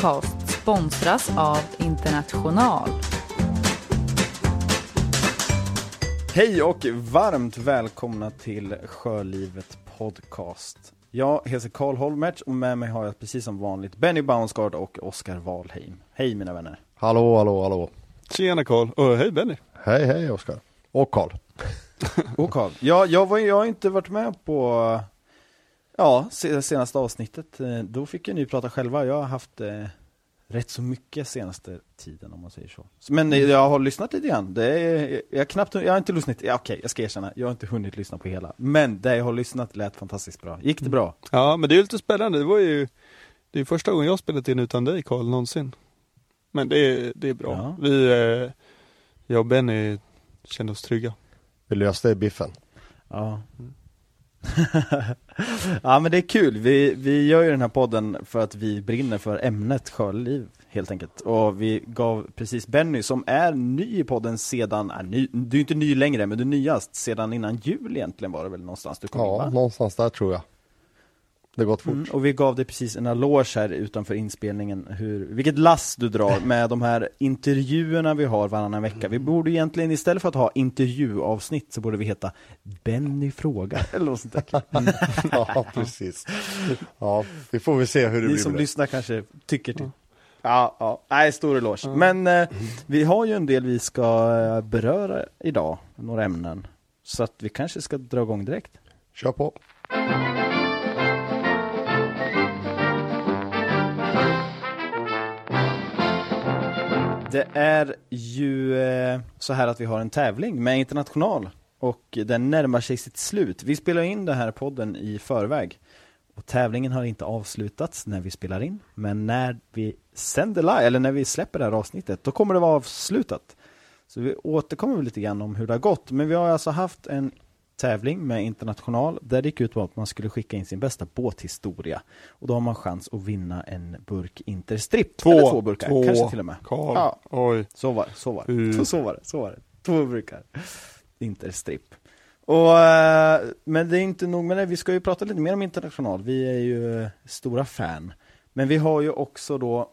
Podcast sponsras av International. Hej och varmt välkomna till Sjölivet Podcast. Jag heter Karl Holmertz och med mig har jag precis som vanligt Benny Baunsgaard och Oskar Wahlheim. Hej mina vänner. Hallå, hallå, hallå. Tjena Karl, och hej Benny. Hej, hej Oskar. Och Karl. Och Karl. Ja, jag, var, jag har inte varit med på ja, se- senaste avsnittet. Eh, Då fick ju ni prata själva. Jag har haft eh, rätt så mycket senaste tiden om man säger så. Men eh, jag har lyssnat lite grann. Det är, jag, har knappt, jag har inte lyssnat, ja, okej jag ska erkänna, jag har inte hunnit lyssna på hela. Men det jag har lyssnat lät fantastiskt bra. Gick det bra? Ja, men det är lite spännande. Det var ju det är första gången jag spelat in utan dig Karl någonsin. Men det är, det är bra. Ja. Vi, eh, jag och Benny kände oss trygga. Vi löste biffen. Ja. ja men det är kul, vi, vi gör ju den här podden för att vi brinner för ämnet sjöliv helt enkelt. Och vi gav precis Benny, som är ny i podden sedan, äh, ny, du är inte ny längre men du är nyast, sedan innan jul egentligen var det väl någonstans du kom in Ja, va? någonstans där tror jag. Det har gått fort. Mm, och vi gav dig precis en eloge här utanför inspelningen, hur, vilket lass du drar med de här intervjuerna vi har varannan vecka. Vi borde egentligen istället för att ha intervjuavsnitt så borde vi heta Benny frågar, eller något sånt där. ja, precis. Ja, vi får väl se hur det Ni blir som med det. lyssnar kanske tycker till. Ja, ja, nej, stor eloge. Men eh, vi har ju en del vi ska eh, beröra idag, några ämnen. Så att vi kanske ska dra igång direkt. Kör på. Det är ju eh, så här att vi har en tävling med International och den närmar sig sitt slut. Vi spelar in den här podden i förväg och tävlingen har inte avslutats när vi spelar in, men när vi sänder live, eller när vi släpper det här avsnittet, då kommer det vara avslutat. Så vi återkommer lite grann om hur det har gått, men vi har alltså haft en tävling med International där det gick ut på att man skulle skicka in sin bästa båthistoria och då har man chans att vinna en burk Interstrip. Två. Eller två burkar, Två. kanske till och med. Karl, Ja. oj. Så var det, så var det. Mm. Så var det, så var det. Två brukar. Interstrip. Och, eh, men det är inte nog med det, vi ska ju prata lite mer om International. Vi är ju stora fan. Men vi har ju också då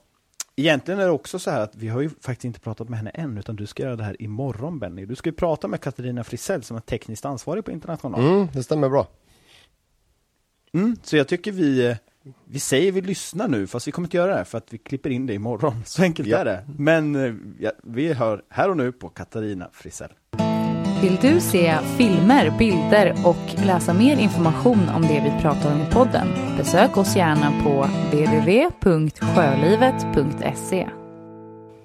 Egentligen är det också så här att vi har ju faktiskt inte pratat med henne än, utan du ska göra det här imorgon Benny. Du ska ju prata med Katarina Frisell som är tekniskt ansvarig på International. Mm, det stämmer bra. Mm, så jag tycker vi, eh, vi säger vi lyssnar nu, fast vi kommer inte göra det för att vi klipper in det imorgon. Så enkelt Ja. är det. Men eh, ja, vi hör här och nu på Katarina Frisell. Vill du se filmer, bilder och läsa mer information om det vi pratar om i podden? Besök oss gärna på www.sjölivet.se.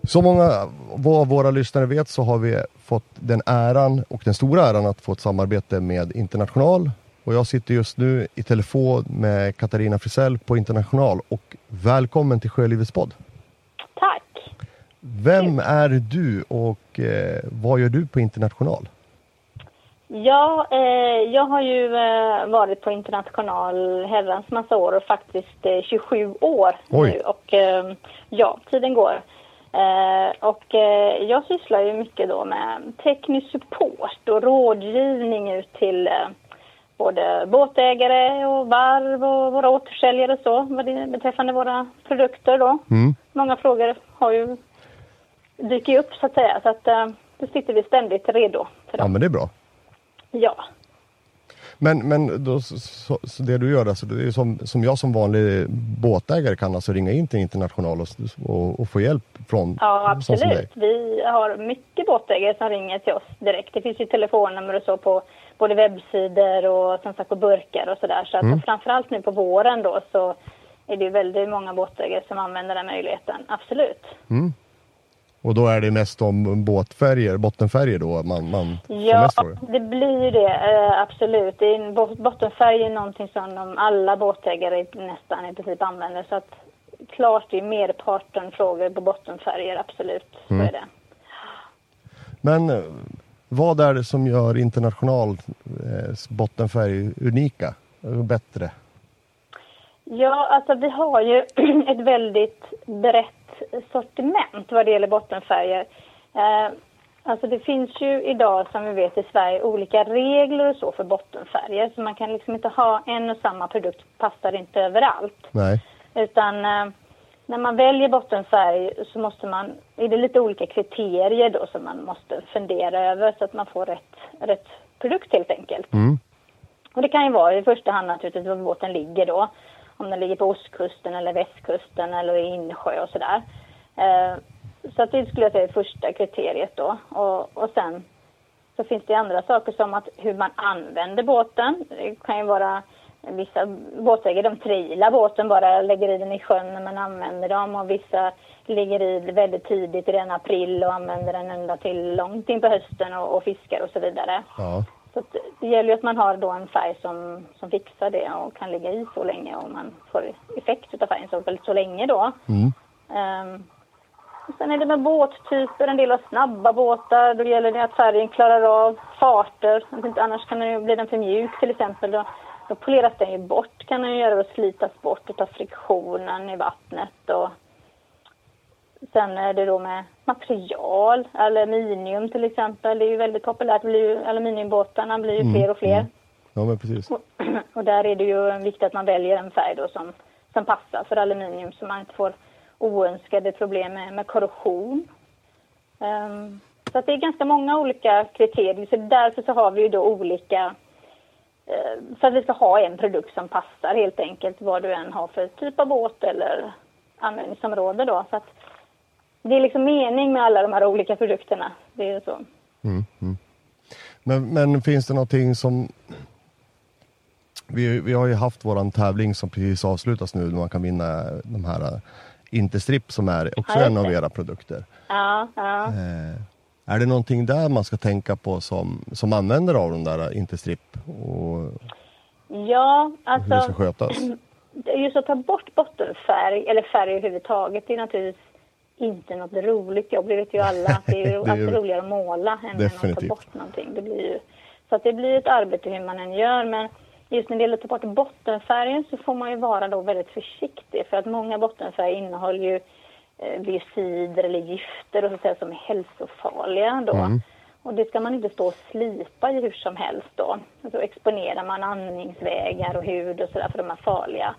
Så många av våra lyssnare vet så har vi fått den äran och den stora äran att få ett samarbete med International. Och jag sitter just nu i telefon med Katarina Frisell på International och välkommen till Sjölivets podd. Tack. Vem är du och eh, vad gör du på International? Ja, eh, jag har ju eh, varit på international herrans massa år och faktiskt eh, 27 år Oj. nu. Och eh, ja, tiden går. Eh, och eh, jag sysslar ju mycket då med teknisk support och rådgivning ut till både båtägare och varv och våra återförsäljare och så vad det, beträffande våra produkter då. Mm. Många frågor har ju dyker ju upp så att säga så att då sitter vi ständigt redo för Ja men det är bra. Ja. Men, men då, så, så, det du gör alltså, det är som, som jag som vanlig båtägare kan alltså ringa in till International och, och, och få hjälp från Ja, absolut. Vi har mycket båtägare som ringer till oss direkt. Det finns ju telefonnummer och så på både webbsidor och som sagt på burkar och sådär. Så att Mm. framförallt nu på våren då så är det ju väldigt många båtägare som använder den möjligheten. Absolut. Och då är det mest om båtfärger, bottenfärger då man, man Ja, det blir ju det. Eh, absolut. Det är en bot- bottenfärg är någonting som alla båtägare nästan i princip använder. Så att klart det är merparten frågor på bottenfärger, absolut. Så Mm. är det. Men eh, vad är det som gör International eh, bottenfärg unika? Bättre? Ja, alltså vi har ju ett väldigt brett sortiment vad det gäller bottenfärger. Eh, alltså det finns ju idag som vi vet i Sverige olika regler och så för bottenfärger. Så man kan liksom inte ha en och samma produkt passar inte överallt. Nej. Utan eh, när man väljer bottenfärg så måste man, är det lite olika kriterier då som man måste fundera över så att man får rätt, rätt produkt helt enkelt. Mm. Och det kan ju vara i första hand naturligtvis var båten ligger då. Om den ligger på ostkusten eller västkusten eller i insjö och sådär. Eh, så att det skulle jag säga är första kriteriet då. Och, och sen så finns det andra saker som att hur man använder båten. Det kan ju vara vissa båtägare de trailar båten bara, lägger i den i sjön när man använder dem och vissa lägger i väldigt tidigt redan april och använder den ända till långt in på hösten och, och fiskar och så vidare. Ja. Så det gäller ju att man har då en färg som, som fixar det och kan ligga i så länge och man får effekt av färgen så, så länge då. Mm. Um, sen är det med båttyper, en del har snabba båtar, då gäller det att färgen klarar av farter. Annars kan den ju, blir den för mjuk till exempel. Då, då poleras den ju bort, kan den ju göra och slitas bort och ta friktionen i vattnet. Och sen är det då med material, aluminium till exempel. Det är ju väldigt populärt, blir aluminiumbåtarna blir ju Mm, fler och fler. mm. Ja men precis. Och, och där är det ju viktigt att man väljer en färg då som, som passar för aluminium så man inte får oönskade problem med, med korrosion. Ehm, så att det är ganska många olika kriterier. Så därför så har vi ju då olika eh, för att vi ska ha en produkt som passar helt enkelt vad du än har för typ av båt eller användningsområde då. Så att det är liksom mening med alla de här olika produkterna. Det är så. Mm, mm. Men, men finns det någonting som vi, vi har ju haft våran tävling som precis avslutas nu där man kan vinna de här uh, Interstrip som är också Ja, en av era produkter. Ja, ja. Eh, är det någonting där man ska tänka på som, som användare av de där Interstrip och ja hur det ska alltså skötas? just att ta bort bottenfärg eller färg överhuvudtaget det är naturligtvis inte något roligt jobb. Det vet ju alla. att Det är Det är alltid roligare att måla än än att ta Definitivt. bort någonting. Det blir ju, så att det blir ett arbete hur man än gör. Men just när det gäller att ta bort bottenfärgen så får man ju vara då väldigt försiktig. För att många bottenfärger innehåller ju eh, biocider eller gifter och så säga, som är hälsofarliga då. Mm. Och det ska man inte stå och slipa i hur som helst då. Så exponerar man andningsvägar och hud och sådär för de här farliga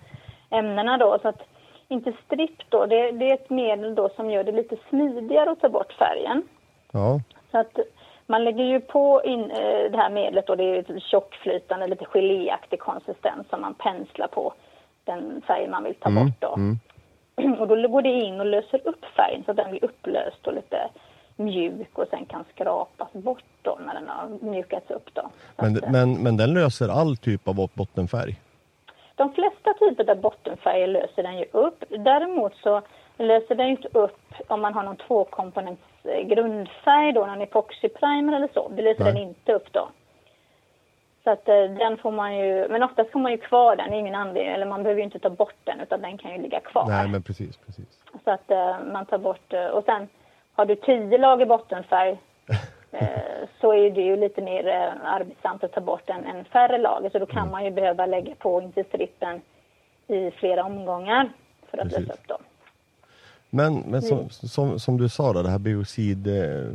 ämnena då. Så att inte stripp då, det, det är ett medel då som gör det lite smidigare att ta bort färgen. Ja, Så att man lägger ju på in, eh, det här medlet och det är tjockflytande, lite geléaktig konsistens som man penslar på den färg man vill ta Mm, bort då. mm. Och då går det in och löser upp färgen så att den blir upplöst och lite mjuk och sen kan skrapas bort då när den har mjukats upp då. Men, att, eh, men, men den löser all typ av bot- bottenfärg? De flesta typer av bottenfärger löser den ju upp. Däremot så löser den ju inte upp om man har någon tvåkomponents grundfärg då, någon epoxyprimer eller så. Det löser Nej. den inte upp då. Så att eh, den får man ju, men oftast får man ju kvar den, det är ingen anledning, eller man behöver ju inte ta bort den utan den kan ju ligga kvar. Nej men precis, precis. Så att eh, man tar bort, eh, och sen har du tio lager bottenfärg så är det ju lite mer eh, arbetsamt att ta bort en, en färre lager så då kan man ju behöva lägga på interstrippen i flera omgångar för att Precis. lösa upp dem. Men, men som, Mm. som, som du sa då, det här biocid, eh,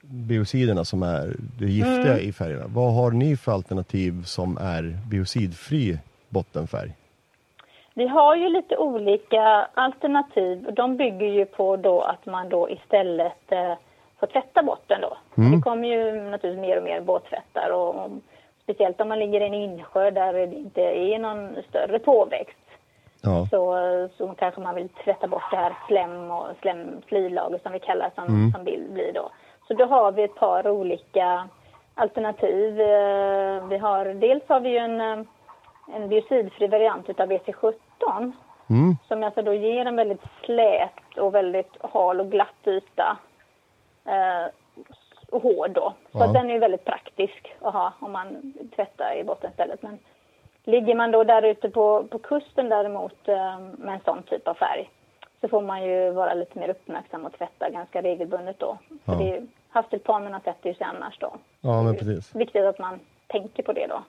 biociderna som är det giftiga Mm. i färgerna. Vad har ni för alternativ som är biocidfri bottenfärg? Vi har ju lite olika alternativ och de bygger ju på då att man då istället får tvätta botten då. Mm. Det kommer ju naturligtvis mer och mer båttvättar och, och speciellt om man ligger i en insjö där det inte är någon större påväxt Ja, så, så kanske man vill tvätta bort det här slem och slem, slilager som vi kallar som, Mm. som bild blir då. Så då har vi ett par olika alternativ. Eh, Vi har, dels har vi ju en, eh, en biocidfri variant utav BC17 mm. som alltså då ger en väldigt slät och väldigt hal och glatt yta. Eh, och hård då. Så Ja. att den är ju väldigt praktisk att ha om man tvättar i bottenstället. Men ligger man då där ute på, på kusten däremot eh, med en sån typ av färg så får man ju vara lite mer uppmärksam och tvätta ganska regelbundet då. För Ja. det är, havsdelpanerna sätter ju sig annars då. ja men Det är precis. Viktigt att man tänker på det då.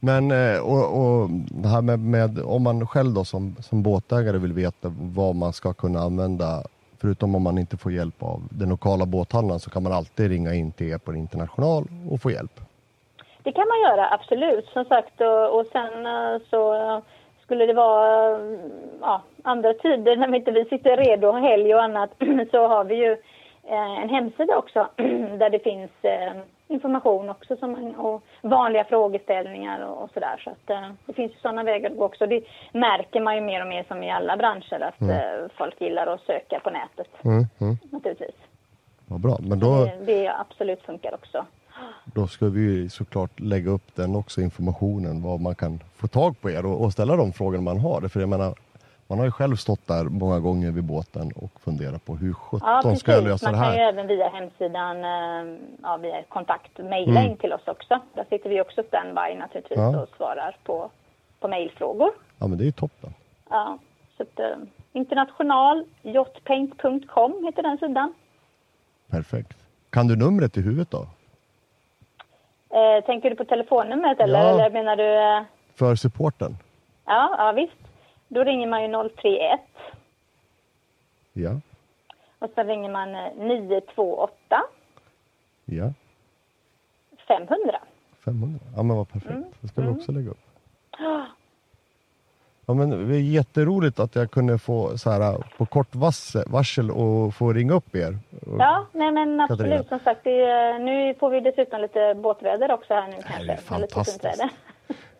Men eh, och, och det här med, med om man själv då som, som båtägare vill veta vad man ska kunna använda Förutom om man inte får hjälp av den lokala båthandlaren så kan man alltid ringa in till er på International och få hjälp. Det kan man göra, absolut. Som sagt, och, och sen eh, så eh, skulle det vara mm, ja, andra tider när vi inte vi sitter redo, helg och annat, så har vi ju eh, en hemsida också där det finns eh, information också som, man- och vanliga frågeställningar och, och sådär. Så att eh, det finns ju sådana vägar att gå också. Det märker man ju mer och mer som i alla branscher att eh, folk gillar att söka på nätet Mm, mm. naturligtvis. Vad bra, men då, Det, det absolut funkar också. då ska vi ju såklart lägga upp den också, informationen, vad man kan få tag på er och, och ställa de frågor man har. För jag menar, man har ju själv stått där många gånger vid båten och funderat på hur Ja, sjutton precis. ska jag lösa Man det kan ju här? även via hemsidan, eh, ja, via kontakt, mejla Mm. in till oss också. Där sitter vi också standby naturligtvis Ja. och svarar på, på mejlfrågor. Ja men det är ju toppen. Ja, så att, eh, internationalyachtpaint.com heter den sidan. Perfekt. Kan du numret i huvudet då? Eh, tänker du på telefonnumret eller, Ja. eller menar du? Eh, För supporten? ja, ja, visst. Då ringer man ju 031 Ja, och så ringer man eh, 928 ja. 500. 500. Ja men vad perfekt. Mm, Det ska vi också lägga upp. Ja men det är jätteroligt att jag kunde få så här på kort varsel och få ringa upp er. Ja, nej men absolut. Katarina. Som sagt, det, är- nu får vi dessutom lite båtväder också här nu kanske. är med lite fantastiskt.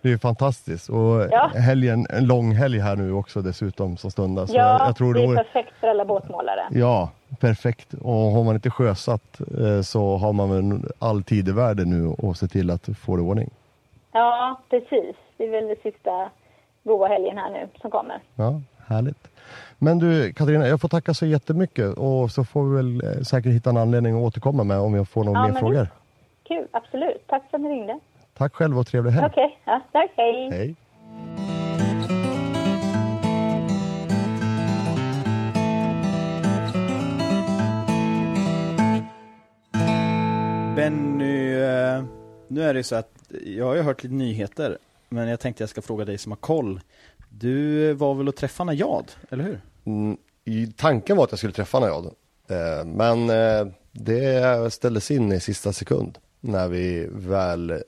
Det är fantastiskt och Ja. helgen, en lång helg här nu också dessutom som stundar. Så Ja, jag, jag tror det det är vore, perfekt för alla båtmålare. Ja, perfekt. Och har man inte sjösatt eh, så har man väl all tid i världen nu och se till att få det i ordning. Ja, precis. Det är väl det sista goda helgen här nu som kommer. Ja, härligt. Men du Katarina, jag får tacka så jättemycket och så får vi väl eh, säkert hitta en anledning att återkomma med om jag får några Ja, mer frågor. det- Kul, absolut. Tack för att ni ringde. Tack själv och trevlig helg. Okej, ja, tack. Hej. Hej. Benny, eh, nu är det så att jag har ju hört lite nyheter, men jag tänkte jag ska fråga dig som har koll. Du var väl och träffade Najad, eller hur? Mm, i- tanken var att jag skulle träffa Najad. Eh, men eh, det ställdes in i sista sekund när vi väl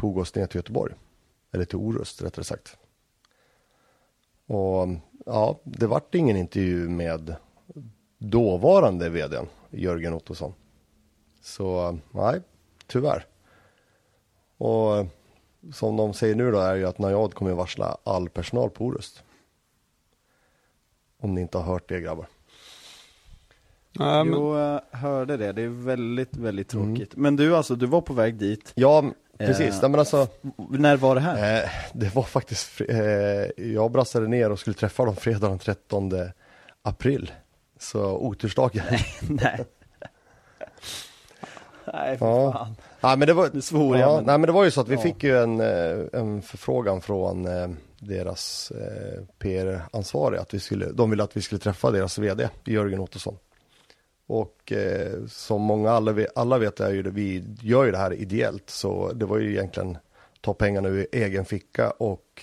tog oss ner till Göteborg. Eller till Orust rättare sagt. Och ja, det vart ingen intervju med dåvarande vdn Jörgen Ottosson. Så nej, tyvärr. Och som de säger nu då är ju att Najad kommer varsla all personal på Orust. Om ni inte har hört det grabbar. Nej, men, Jo, jag hörde det. Det är väldigt, väldigt Mm. tråkigt. Men du alltså, du var på väg dit. Ja, precis. Eh, Nej, men alltså, När var det här? eh, det var faktiskt, eh, jag brassade ner och skulle träffa dem fredag den 13 april. Så otursdagen. Nej. Nej, för Ja. fan. Nej men det var, Nu svor jag, ja, men- nej men det var ju så att vi Ja. fick ju en, eh, en förfrågan från eh, deras eh, PR-ansvariga att vi skulle, de ville att vi skulle träffa deras VD Jörgen Ottosson. Och eh, som många alla vet, alla vet är ju det, vi gör ju det här ideellt så det var ju egentligen ta pengarna ur egen ficka och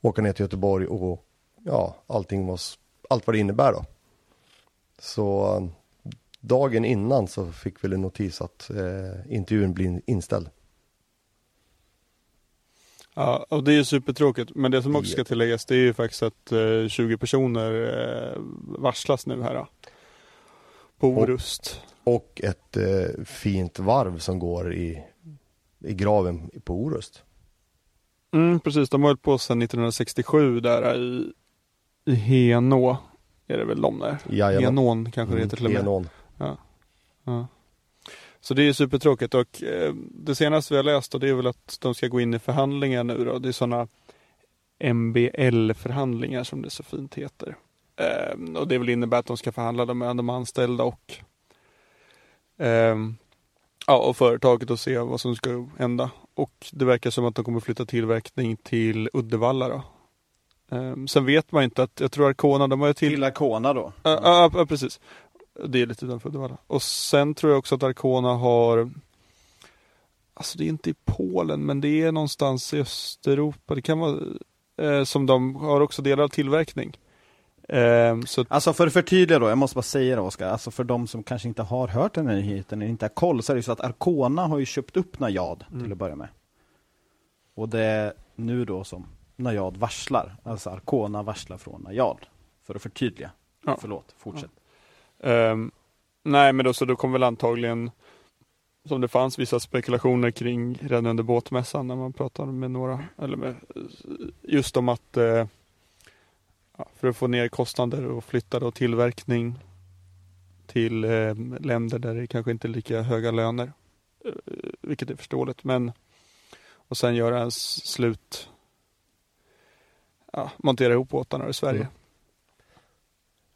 åka ner till Göteborg och ja, allting var, allt vad det innebär då. Så dagen innan så fick vi en notis att eh, intervjun blir inställd. ja, och det är ju supertråkigt. Men det som också ska tilläggas det är ju faktiskt att eh, 20 personer eh, varslas nu här. Då, på Och- Orust. Och ett eh, fint varv som går i, i graven på Orust. Mm, precis, de har hållit på sedan 1967 där i, i Henå. Är det väl de där? Jajamän. Henån kanske det heter till och med. Enon. Ja. Så det är supertråkigt och eh, det senaste vi har läst och det är väl att de ska gå in i förhandlingar nu då. Det är sådana MBL-förhandlingar som det så fint heter. Eh, och det vill innebära att de ska förhandla med de anställda och ehm, ja, och företaget och se vad som ska hända. Och det verkar som att de kommer flytta tillverkning till Uddevalla då. Ehm, sen vet man inte att, jag tror Arcona, de har ju till Till Arcona då? Ja, ja, ja, precis. Det är lite utanför Uddevalla. Och sen tror jag också att Arcona har Alltså det är inte i Polen men det är någonstans i Östeuropa. Det kan vara eh, som de har också delar av tillverkning. Eh, så Alltså för att förtydliga då, jag måste bara säga det Oskar, alltså för de som kanske inte har hört den här nyheten eller inte har koll så är det ju så att Arcona har ju köpt upp Najad Mm. till att börja med. Och det är nu då som Najad varslar. Alltså Arkona varslar från Najad. För att förtydliga. Ja. Förlåt, fortsätt. Ehm, nej, men då, så då kommer väl antagligen, som det fanns vissa spekulationer kring redan under båtmässan när man pratade med några, eller med, just om att eh, ja, för att få ner kostnader och flytta då tillverkning till eh, länder där det kanske inte är lika höga löner. Eh, vilket är förståeligt, men och sen göra en slut, ja, montera ihop båtarna i Sverige. Mm.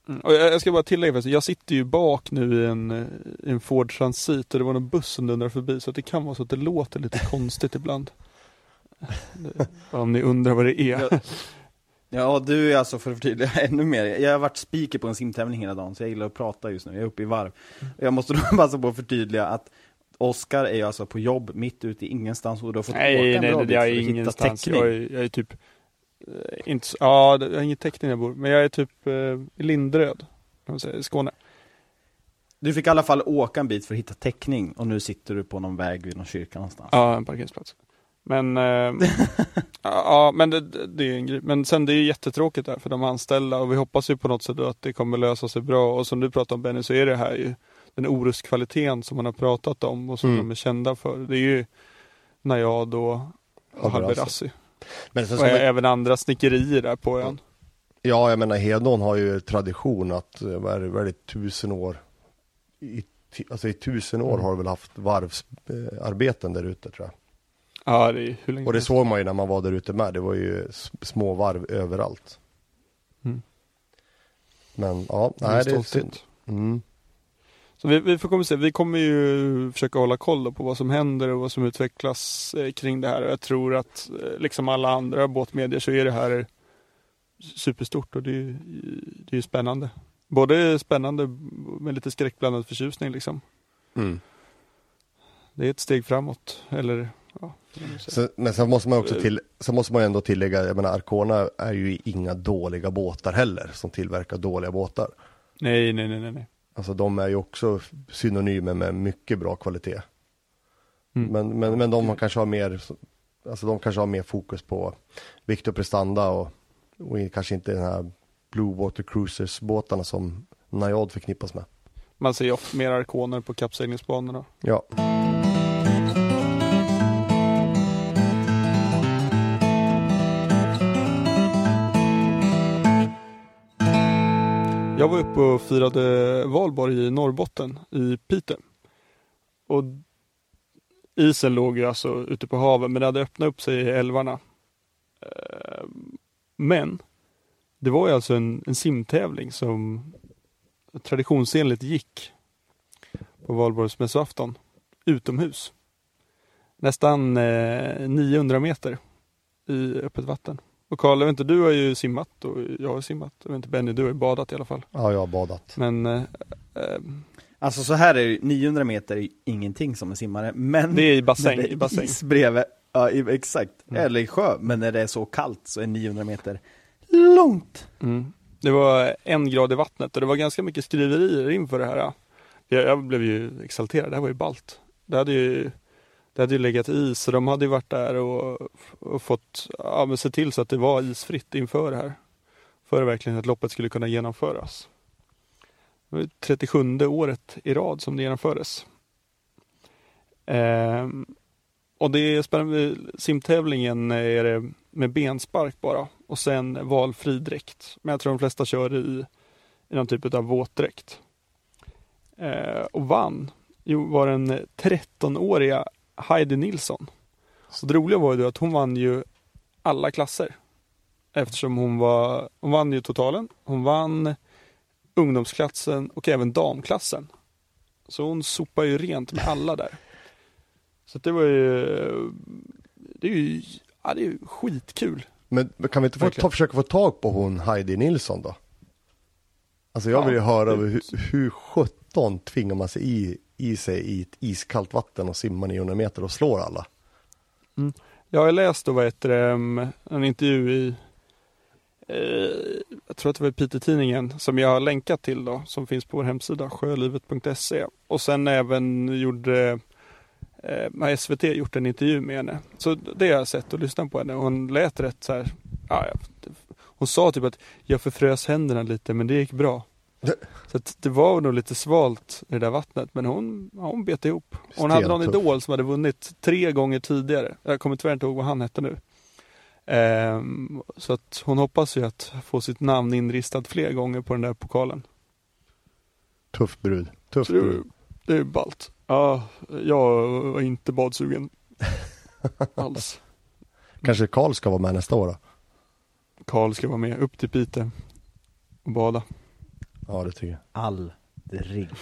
Mm. Och jag jag ska bara tillägga, förresten, jag sitter ju bak nu i en, eh, i en Ford Transit och det var någon buss som dundrar förbi så det kan vara så att det låter lite konstigt ibland. Om ni undrar vad det är. Ja. Du är alltså för att förtydliga ännu mer. Jag har varit speaker på en simtävling hela dagen, så jag gillar att prata just nu. Jag är uppe i varv. Jag måste då passa på att förtydliga att Oskar är ju alltså på jobb mitt ute i ingenstans och du har fått åka Nej, en nej, bra det, bit jag för att hitta täckning. Jag är, jag är typ, eh, inte, ja, jag har ingen täckning jag bor, men jag är typ eh, säga, i Skåne. Du fick i alla fall åka en bit för att hitta täckning och nu sitter du på någon väg vid någon kyrka någonstans. Ja, en parkeringsplats. Men, eh, ja, men det, det är en grej. Men sen det är ju jättetråkigt där för de anställda och vi hoppas ju på något sätt att det kommer lösa sig bra. Och som du pratade om Benny så är det här ju den oruskvaliteten som man har pratat om och som Mm. de är kända för. Det är ju Najad och, och Haberassi. Haberassi. Men Och man, även andra snickerier där på ön. ja, jag menar Hedon har ju tradition att, eh, vad är det, vad är det tusen år, i, alltså i tusen år Mm. har du väl haft varvsarbeten där ute tror jag. Ja, det är hur länge Och det såg man ju när man var där ute med, det var ju små varv överallt. Mm. Men ja, helst. nej det är synd. Mm. Så vi, vi får komma se. Vi kommer ju försöka hålla koll på vad som händer och vad som utvecklas eh, kring det här. Jag tror att eh, liksom alla andra båtmedier så är det här superstort och det är det är ju spännande. Både spännande med lite skräckblandad förtjusning liksom. Mm. Det är ett steg framåt. Eller ja. Så, men sen måste man också till, sen måste man ändå tillägga, jag menar Arkona är ju inga dåliga båtar heller som tillverkar dåliga båtar. nej, nej, nej, nej. Alltså de är ju också synonymer med mycket bra kvalitet. Mm. Men, men, men de kanske har mer, alltså de kanske har mer fokus på vikt och prestanda och, och kanske inte den här Blue Water Cruisers båtarna som Najad förknippas med. Man ser ju ofta mer arkoner på kappseglingsbanorna. Ja, Jag var uppe och firade valborg i Norrbotten, i Piteå. Och isen låg ju alltså ute på havet, men det hade öppnat upp sig i älvarna. Ehm, men det var ju alltså en, en simtävling som traditionsenligt gick på valborgsmässoafton utomhus. Nästan eh, 900 meter i öppet vatten. Och Karl, jag vet inte, du har ju simmat och jag har simmat. Jag vet inte Benny, du har ju badat i alla fall. ja jag har badat. Men eh, eh, Alltså så här är det, 900 meter är ju ingenting som en simmare, men det är i bassäng. det I bassäng. är is bredvid, ja exakt, Mm. eller i sjö, men när det är så kallt så är 900 meter långt. Mm. Det var en grad i vattnet och det var ganska mycket skriverier inför det här. ja. Jag, jag blev ju exalterad, det här var ju ballt. Det hade ju, det hade ju legat is och de hade ju varit där och, och fått ja, men se till så att det var isfritt inför det här. För verkligen att loppet skulle kunna genomföras. Det var 37 året i rad som det genomfördes. Ehm, och det är spännande, simtävlingen är det med benspark bara och sen valfri dräkt. Men jag tror de flesta kör i, i någon typ av våtdräkt. Eh, och vann jo, var den 13-åriga Heidi Nilsson. Så det roliga var ju då att hon vann ju alla klasser. Eftersom hon var, hon vann ju totalen, hon vann ungdomsklassen och även damklassen. Så hon sopar ju rent med alla där. Så det var ju, det är ju, ja, det är ju skitkul. Men kan vi inte få ta, försöka få tag på hon Heidi Nilsson då? Alltså jag Ja, vill ju höra det- hur, hur 17 tvingar man sig i, i sig i ett iskallt vatten och simmar 900 meter och slår alla. Mm. Jag har läst då, vad heter det, um, en intervju i, eh, jag tror att det var i Piteå-tidningen, som jag har länkat till då, som finns på vår hemsida, sjölivet.se. Och sen även gjorde, eh, SVT gjort en intervju med henne. Så det har jag sett och lyssnat på henne. och Hon lät rätt så här ja, hon sa typ att jag förfrös händerna lite men det gick bra. Så det var nog lite svalt i det där vattnet men hon, ja, hon bet ihop. Hon hade någon idol som hade vunnit tre gånger tidigare. Jag kommer tyvärr inte ihåg vad han hette nu. Ehm, så att hon hoppas ju att få sitt namn inristat fler gånger på den där pokalen. Tuff brud. Tuff det, brud. det är ballt. Ja, jag var inte badsugen. Alls. Kanske Karl ska vara med nästa år då? Karl ska vara med upp till Piteå och bada. Ja, det tycker jag. Aldrig.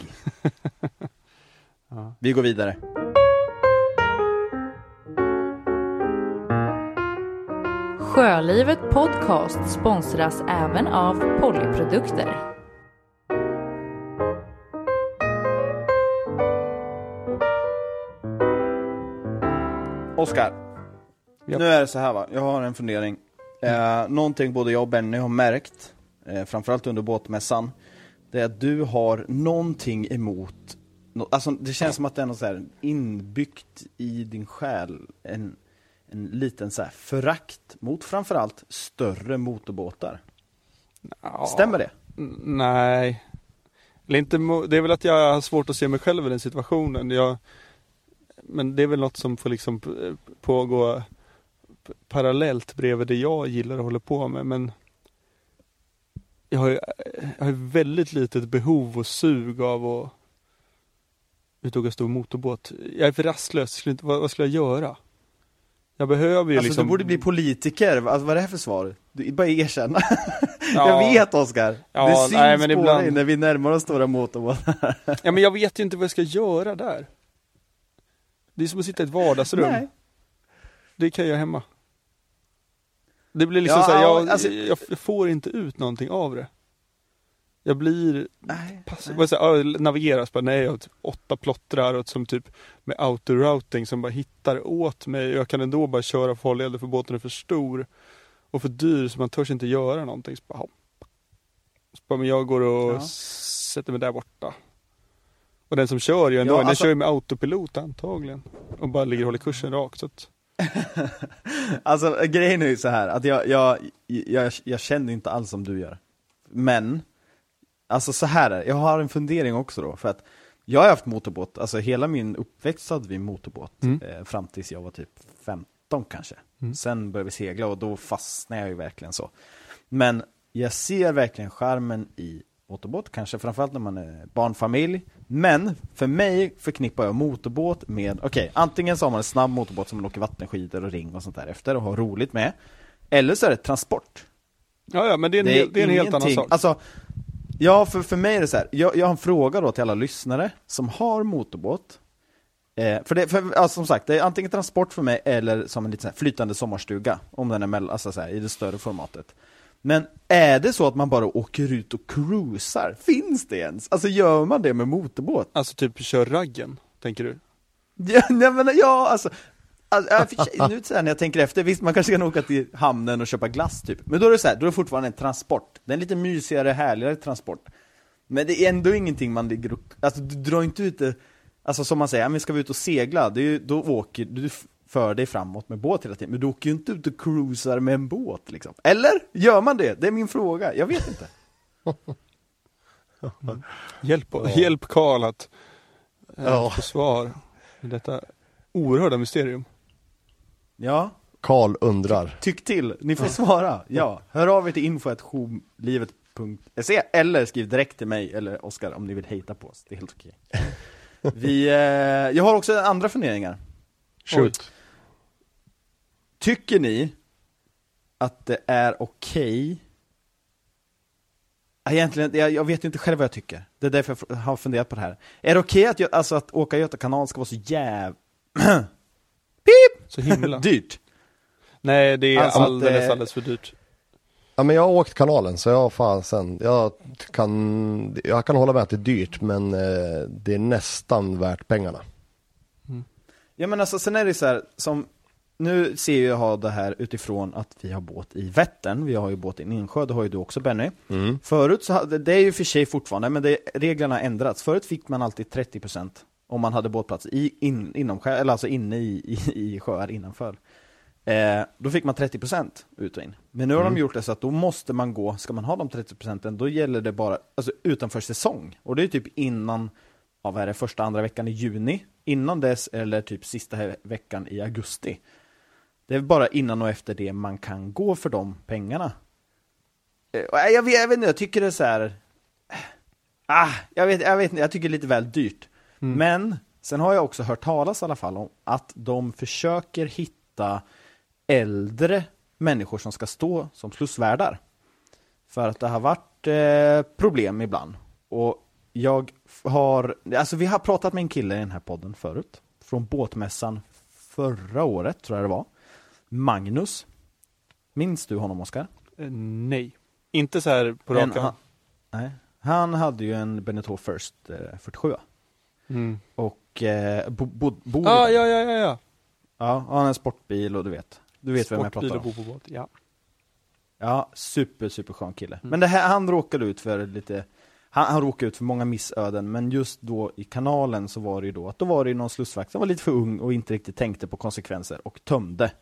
Ja. Vi går vidare. Sjölivet Podcast sponsras även av Pollyprodukter. Oskar, nu är det så här va, jag har en fundering. Eh, någonting både jag och Benny har märkt, eh, framförallt under båtmässan, det är att du har någonting emot, nå- alltså det känns som att det är något så här inbyggt i din själ, en, en liten så här förakt mot framförallt större motorbåtar. Ja. Stämmer det? Nej. Eller inte, det är väl att jag har svårt att se mig själv i den situationen. Jag, men det är väl något som får liksom pågå parallellt bredvid det jag gillar och håller på med. Men jag har ju jag har väldigt litet behov och sug av att ut och åka stor motorbåt. Jag är för rastlös. Skulle inte, vad, vad skulle jag göra? Jag behöver ju Alltså liksom... du borde bli politiker, alltså, vad är det här för svar? Du, bara erkänna. Ja. Jag vet Oskar, Ja, det syns nej, men på ibland- dig när vi närmar oss stora motorbåtar. Ja men jag vet ju inte vad jag ska göra där. Det är som att sitta i ett vardagsrum. Nej. Det kan jag hemma. Det blir liksom Ja, så här, jag, alltså- jag f- får inte ut någonting av det. Jag blir Nej. passiv. Så här, ja, navigera, så bara, nej jag har typ åtta plottrar och som typ med autorouting som bara hittar åt mig. Jag kan ändå bara köra farleder för båten är för stor och för dyr så man törs inte göra någonting. Så bara, hopp. så bara, men jag går och Ja. sätter mig där borta. Och den som kör ju ändå, Ja, den alltså- kör ju med autopilot antagligen. Och bara ligger och håller kursen rakt. Så att, Alltså grejen är ju så här att jag, jag, jag, jag känner inte alls som du gör. Men, alltså så här är jag har en fundering också då, för att jag har haft motorbåt, alltså hela min uppväxt hade vi motorbåt, Mm. eh, fram tills jag var typ 15 kanske. Mm. Sen började vi segla och då fastnade jag ju verkligen så. Men jag ser verkligen charmen i motorbåt, kanske framförallt när man är barnfamilj. Men för mig förknippar jag motorbåt med, okej, antingen så har man en snabb motorbåt som man åker vattenskidor och ring och sånt där efter och har roligt med. Eller så är det transport. ja, ja, men det är en, hel, det är en helt annan sak. Alltså, ja, för, för mig är det så här. Jag, jag har en fråga då till alla lyssnare som har motorbåt. Eh, för det, för, alltså, som sagt, det är antingen transport för mig eller som en lite så här flytande sommarstuga. Om den är mellan, alltså så här, i det större formatet. Men är det så att man bara åker ut och cruisar? Finns det ens? Alltså gör man det med motorbåt? Alltså typ kör raggen, tänker du? Ja, nej, men, ja alltså, alltså ja, för sig, nu så här, när jag tänker efter, visst man kanske kan åka till hamnen och köpa glass typ, men då är det så här, då är det fortfarande en transport, det är en lite mysigare, härligare transport. Men det är ändå ingenting man ligger och, alltså du drar inte ut det, alltså som man säger, men ska vi ut och segla, det är ju, då åker du för dig framåt med båt hela tiden, men du åker ju inte ut och cruisar med en båt liksom. Eller? Gör man det? Det är min fråga, jag vet inte. Hjälp, Ja. hjälp Karl att eh, Ja. få svar i detta oerhörda mysterium. Ja, Karl undrar. Tyck till, ni får svara. Ja, hör av er till info.livet.se eller skriv direkt till mig eller Oskar om ni vill hejta på oss. Det är helt okej. Vi, eh, jag har också andra funderingar. Shoot. Tycker ni att det är okej Egentligen, jag, jag vet inte själv vad jag tycker. Det är därför jag har funderat på det här. Är det okej att, jag- alltså, att åka Göta kanal ska vara så jäv... Pip! Så himla. Dyrt? Nej, det är Alltså att alldeles, det- alldeles för dyrt. Ja men jag har åkt kanalen så jag fasen, jag kan, jag kan hålla med att det är dyrt men eh, det är nästan värt pengarna. Ja men alltså sen är det så här, som nu ser jag ha det här utifrån att vi har båt i Vättern, vi har ju båt i insjö, det har ju du också Benny. Mm. Förut så hade, det är ju för sig fortfarande, men det, reglerna har ändrats. Förut fick man alltid 30% om man hade båtplats i, in, inom eller alltså inne i, i, i sjöar innanför. Eh, då fick man 30% ut och in. Men nu har Mm. de gjort det så att då måste man gå, ska man ha de 30% då gäller det bara alltså, utanför säsong. Och det är typ innan, ja, vad är det, första, andra veckan i juni. Innan dess eller typ sista veckan i augusti. Det är bara innan och efter det man kan gå för de pengarna. Eh, och jag, vet, jag vet inte, jag tycker det är så här. Ah, jag vet, jag vet inte, jag tycker det är lite väl dyrt. Mm. Men sen har jag också hört talas i alla fall om att de försöker hitta äldre människor som ska stå som slussvärdar. För att det har varit eh, problem ibland. Och jag har, alltså vi har pratat med en kille i den här podden förut. Från båtmässan förra året, tror jag det var. Magnus. Minns du honom Oskar? Eh, nej. Inte så här på rak han, nej. han hade ju en Beneteau First eh, 47 Mm. och eh, bo, bo, bor i Ah, ja, ja, ja, ja. ja, han har en sportbil och du vet. Du vet vem jag Sportbil pratar och om. bo på båt. Ja. Ja, super, super skön kille. Mm. Men det här, han råkade ut för lite, han, han råkade ut för många missöden, men just då i kanalen så var det ju då att då var det ju någon slussvakt som var lite för ung och inte riktigt tänkte på konsekvenser och tömde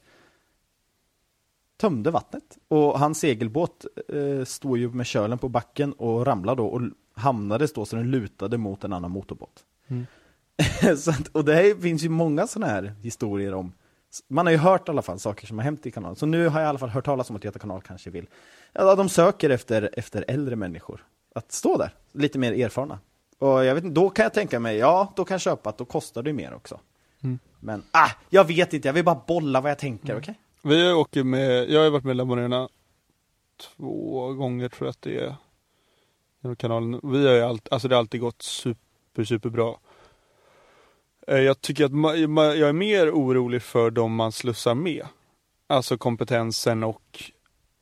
tömde vattnet. Och hans segelbåt eh, stod ju med kölen på backen och ramlade då och hamnade då så den lutade mot en annan motorbåt. Mm. så att, och det här finns ju många sådana här historier om man har ju hört i alla fall saker som har hänt i kanalen. Så nu har jag i alla fall hört talas om att Göta kanal kanske vill, ja de söker efter, efter äldre människor. Att stå där, lite mer erfarna. Och jag vet inte, då kan jag tänka mig, ja då kan jag köpa att då kostar det mer också. Mm. Men, ah, jag vet inte, jag vill bara bolla vad jag tänker, okej? Vi åker med, jag har varit med La Morena två gånger tror jag att det är. Genom kanalen. Vi har ju allt, alltså det har alltid gått super, super bra. Eh, Jag tycker att ma, ma, jag är mer orolig för de man slussar med. Alltså kompetensen och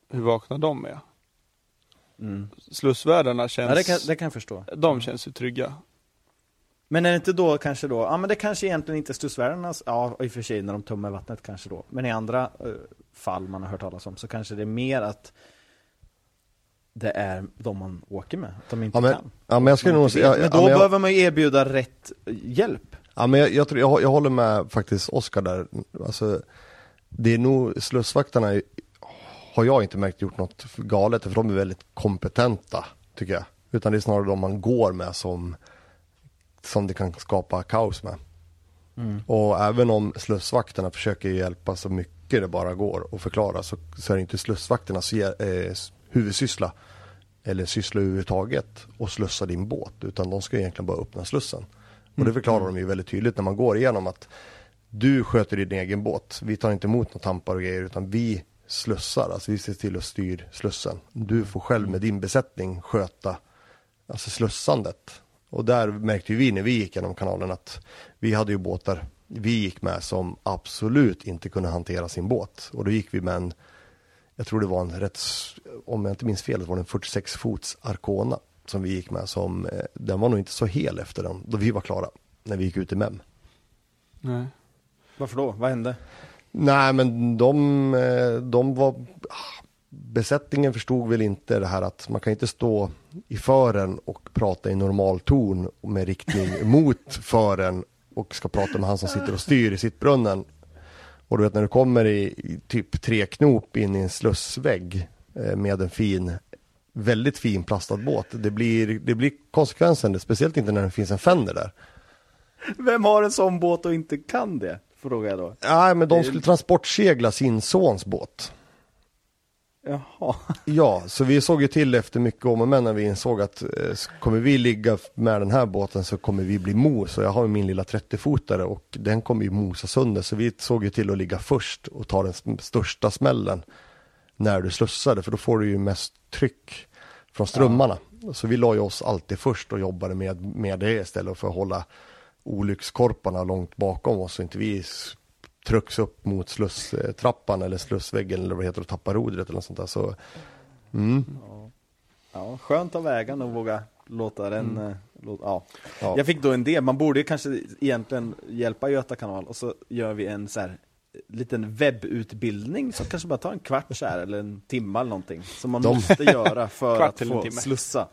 hur vakna de är. Mm. Slussvärdarna känns, Ja, det kan, det kan jag förstå. de känns ju trygga. Men är det inte då kanske då, ja men det kanske egentligen inte är slussvärdarnas, ja i och för sig när de tömmer vattnet kanske då, men i andra eh, fall man har hört talas om så kanske det är mer att det är de man åker med, att de inte Ja men, kan. ja, men jag skulle nog ja, men då ja, men jag, behöver man ju erbjuda rätt hjälp. ja, men jag, jag, tror, jag, jag håller med faktiskt Oskar där. Alltså, det är nog, slussvakterna har jag inte märkt gjort något galet, för de är väldigt kompetenta, tycker jag. Utan det är snarare de man går med som, som det kan skapa kaos med. Och även om slussvakterna försöker hjälpa så mycket det bara går och förklara så, så är det inte slussvakternas eh, huvudsyssla eller syssla överhuvudtaget och slussa din båt utan de ska egentligen bara öppna slussen. Och det förklarar de ju väldigt tydligt när man går igenom att du sköter din egen båt. Vi tar inte emot några tampar och grejer utan vi slussar, alltså vi ser till att styr slussen. Du får själv med din besättning sköta alltså slussandet. Och där märkte vi när vi gick genom kanalen att vi hade ju båtar vi gick med som absolut inte kunde hantera sin båt. Och då gick vi med en, jag tror det var en rätt, om jag inte minns fel, det var en 46 fots Arcona som vi gick med som, eh, den var nog inte så hel efter den, då vi var klara, när vi gick ut i MEM. Nej. Varför då? Vad hände? Nej men de, eh, de var Besättningen förstod väl inte det här att man kan inte stå i fören och prata i normal ton med riktning mot fören och ska prata med han som sitter och styr i sittbrunnen. Och du vet när du kommer i, i typ tre knop in i en slussvägg eh, med en fin, väldigt fin plastad båt. Det blir, det blir konsekvensen, speciellt inte när det finns en fender där. Vem har en sån båt och inte kan det? Frågar jag då. Nej men de skulle transportsegla sin sons båt. Jaha. Ja, så vi såg ju till efter mycket om och men när vi insåg att eh, kommer vi ligga med den här båten så kommer vi bli mos och jag har ju min lilla 30-fotare och den kommer ju mosa sönder så vi såg ju till att ligga först och ta den största smällen när du slussade för då får du ju mest tryck från strömmarna. Så vi la ju oss alltid först och jobbade med, med det istället för att hålla olyckskorparna långt bakom oss så inte vi trycks upp mot slusstrappan eller slussväggen eller vad det heter och tappar rodret eller något sånt där. Så, mm, Ja, skönt av ägaren att våga låta den, eh, låta, ja. ja. Jag fick då en idé, man borde ju kanske egentligen hjälpa Göta kanal och så gör vi en så här liten webbutbildning som kanske bara tar en kvart så här, eller en timme eller någonting som man De- måste göra för att få timme. slussa.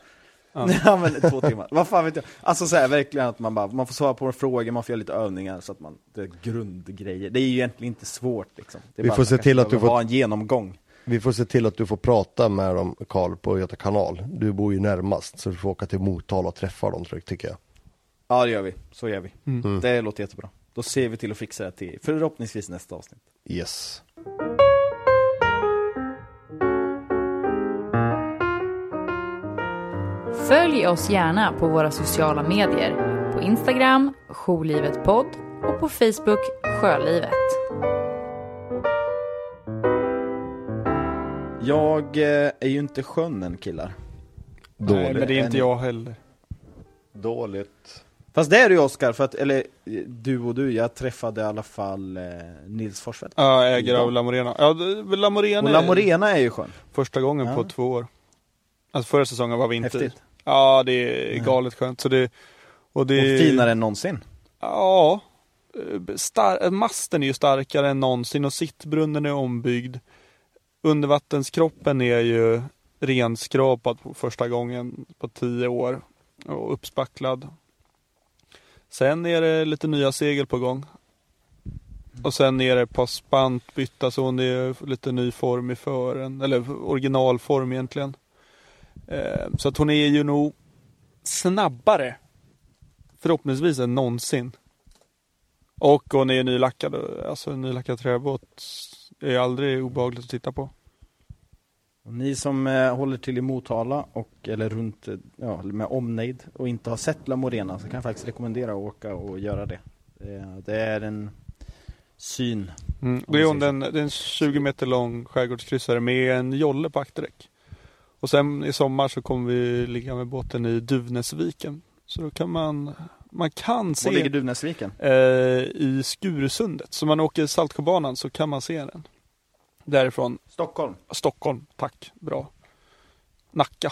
Ja. Ja men två timmar, vad fan vet jag. Alltså så här, verkligen att man bara, man får svara på frågor, man får göra lite övningar så att man, det är grundgrejer. Det är ju egentligen inte svårt liksom. Vi får se till att du får- ha en genomgång. Vi får se till att du får prata med dem Karl på Göta kanal. Du bor ju närmast så du får åka till Motala och träffa dem tycker jag. Ja det gör vi, så gör vi. Mm. Det låter jättebra. Då ser vi till att fixa det till förhoppningsvis nästa avsnitt. Yes. Följ oss gärna på våra sociala medier. På Instagram, Jourlivetpodd och på Facebook, Sjölivet. Jag eh, är ju inte skön än killar. Dåligt. Nej, men det är inte jag heller. Dåligt. Fast det är du ju Oskar, för att, eller du och du, jag träffade i alla fall eh, Nils Forsfeldt. Ja, ägare av La Morena. Ja, La Morena Och är La Morena är ju skön. första gången Ja. på två år. Alltså förra säsongen var vi inte Häftigt. Ja, det är galet skönt. Så det, och det, Och finare än någonsin. Ja. Star- masten är ju starkare än någonsin och sittbrunnen är ombyggd. Undervattenskroppen är ju renskrapad på första gången på tio år och uppspacklad. Sen är det lite nya segel på gång. Och sen är det ett par spant bytta så det är lite ny form i fören, eller originalform egentligen. Eh, Så att hon är ju nog snabbare förhoppningsvis än någonsin. Och hon är ju nylackad, alltså en nylackad träbåt är aldrig obehagligt att titta på. Och ni som eh, håller till i Motala och eller runt, eh, ja, med omnejd och inte har sett La Morena så kan jag faktiskt rekommendera att åka och göra det. Det, det är en syn. Mm. Det är hon den, det är en 20 meter lång skärgårdskryssare med en jolle på akterdäck. Och sen i sommar så kommer vi ligga med båten i Duvnäsviken. Så då kan man, man kan Var ligger se Duvnäsviken? eh, i Skurusundet. Så man åker Saltsjöbanan så kan man se den. Därifrån Stockholm. Stockholm, tack, bra. Nacka.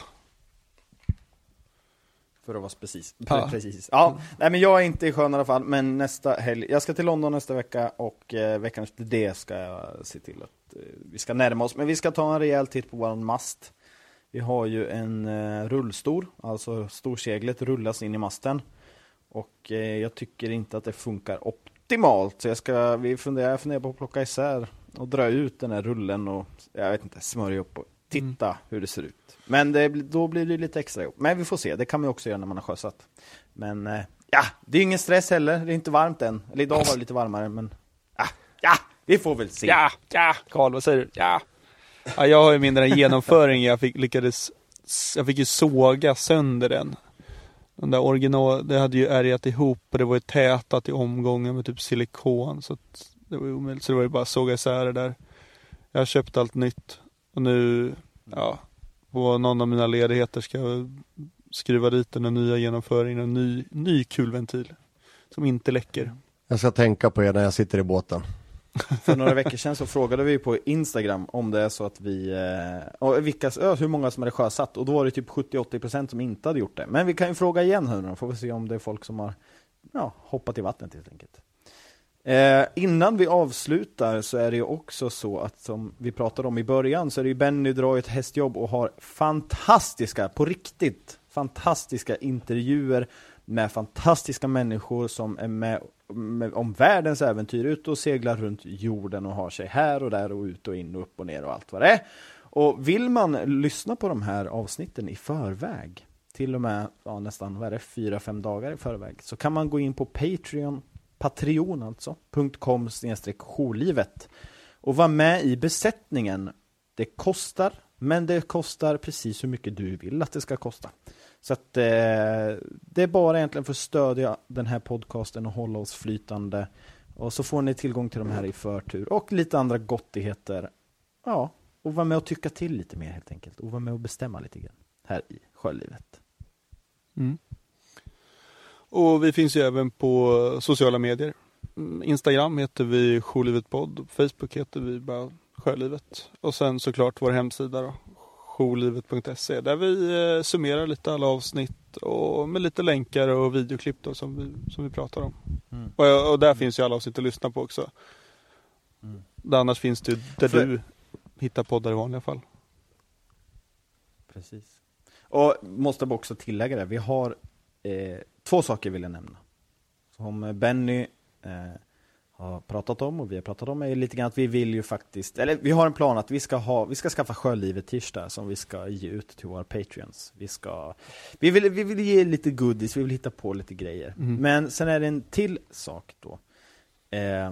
För att vara precis. Ja. precis. Ja, nej men jag är inte i sjön i alla fall, men nästa helg, jag ska till London nästa vecka och eh, veckan efter det ska jag se till att eh, vi ska närma oss, men vi ska ta en rejäl titt på våran mast. Vi har ju en eh, rullstor, alltså storseglet rullas in i masten. Och eh, jag tycker inte att det funkar optimalt, så jag ska, vi funderar, jag funderar på att plocka isär och dra ut den här rullen och, jag vet inte, smörja upp och titta hur det ser ut. Men det, då blir det lite extra jobb. Men vi får se, det kan man ju också göra när man har sjösatt. Men eh, ja, det är ingen stress heller, det är inte varmt än. Eller idag var det lite varmare, men ja, ja vi får väl se. Ja, ja, Karl vad säger du? Ja ja jag har ju mindre än genomföring. Jag fick, lyckades, jag fick ju såga sönder den. Den där original, det hade ju ärgat ihop och det var ju tätat i omgången med typ silikon. Så att det var ju omöjligt. Så det var ju bara att såga isär det där. Jag har köpt allt nytt. Och nu, ja, på någon av mina ledigheter ska jag skruva dit den nya genomföringen och en ny, ny kulventil. Som inte läcker. Jag ska tänka på er när jag sitter i båten. För några veckor sedan så frågade vi på Instagram om det är så att vi, eh, och vilka, hur många som hade sjösatt och då var det typ 70-80% som inte hade gjort det. Men vi kan ju fråga igen här nu då, får vi se om det är folk som har ja, hoppat i vattnet helt enkelt. Eh, innan vi avslutar så är det ju också så att som vi pratade om i början så är det ju Benny drar ett hästjobb och har fantastiska, på riktigt, fantastiska intervjuer med fantastiska människor som är med om världens äventyr, ute och seglar runt jorden och har sig här och där och ut och in och upp och ner och allt vad det är. Och vill man lyssna på de här avsnitten i förväg, till och med ja, nästan vad är det, fyra, fem dagar i förväg, så kan man gå in på Patreon, Patreon alltså, .com-jourlivet och vara med i besättningen. Det kostar, men det kostar precis hur mycket du vill att det ska kosta. Så att eh, det är bara egentligen för att stödja den här podcasten och hålla oss flytande. Och så får ni tillgång till de här i förtur och lite andra gottigheter. Ja, och vara med och tycka till lite mer helt enkelt. Och vara med och bestämma lite grann här i sjölivet. Mm. Och vi finns ju även på sociala medier. Mm, Instagram heter vi Sjölivetpodd. Facebook heter vi bara Sjölivet. Och sen såklart vår hemsida då. Jourlivet.se där vi eh, summerar lite alla avsnitt och med lite länkar och videoklipp då som vi, som vi pratar om. Mm. Och, och där finns ju alla avsnitt att lyssna på också. Mm. Där annars finns det ju där För- du hittar poddar i vanliga fall. Precis. Och måste också tillägga det, vi har eh, två saker vill jag nämna. Som Benny eh, har pratat om och vi har pratat om är lite grann att vi vill ju faktiskt, eller vi har en plan att vi ska ha, vi ska skaffa Sjölivet t som vi ska ge ut till våra Patreons. Vi ska, vi vill, vi vill ge lite goodies, vi vill hitta på lite grejer. Mm. Men sen är det en till sak då. Eh,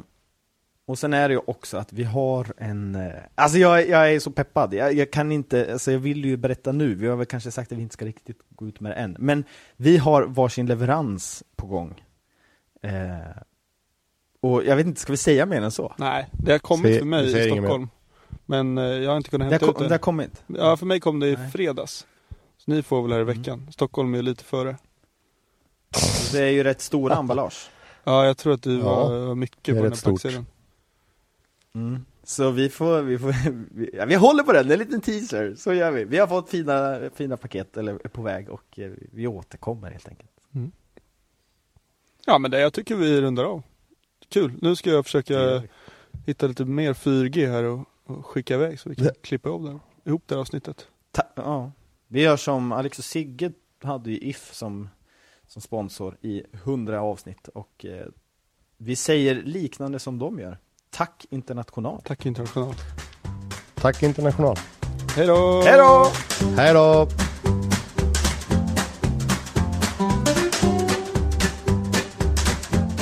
och sen är det ju också att vi har en, eh, alltså jag, jag är så peppad, jag, jag kan inte, alltså jag vill ju berätta nu, vi har väl kanske sagt att vi inte ska riktigt gå ut med det än, men vi har varsin leverans på gång. Eh, och jag vet inte, ska vi säga mer än så? Nej, det har kommit för mig i. Stockholm. Men eh, jag har inte kunnat Det har, hämta kom, ut det har det. kommit. Ja, för mig kom det i Nej. fredags. Så ni får väl här i Mm. veckan. Stockholm är lite före. Det är ju rätt stora emballage. Ja, jag tror att du Ja, var mycket det på den rätt här packserien. Mm. Så vi får, vi får, vi, ja, vi håller på den, det är en liten teaser, så gör vi. Vi har fått fina, fina paket, eller är på väg, och eh, vi återkommer helt enkelt. Ja, men det, jag tycker vi rundar av. Kul. Nu ska jag försöka hitta lite mer 4G här och, och skicka iväg så vi kan klippa ihop det, ihop det här avsnittet. Ta, ja. Vi gör som Alex och Sigge hade ju If som, som sponsor i 100 avsnitt, och eh, vi säger liknande som de gör. Tack International! Tack international. Tack International. Hej då! Hej då! Hej då!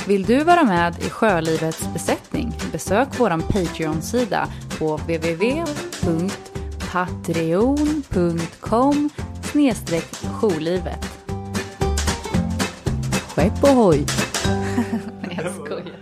Vill du vara med i Sjölivets besättning? Besök vår Patreon-sida på www.patreon.com jourlivet. Skepp ohoj! Nej, jag skojar.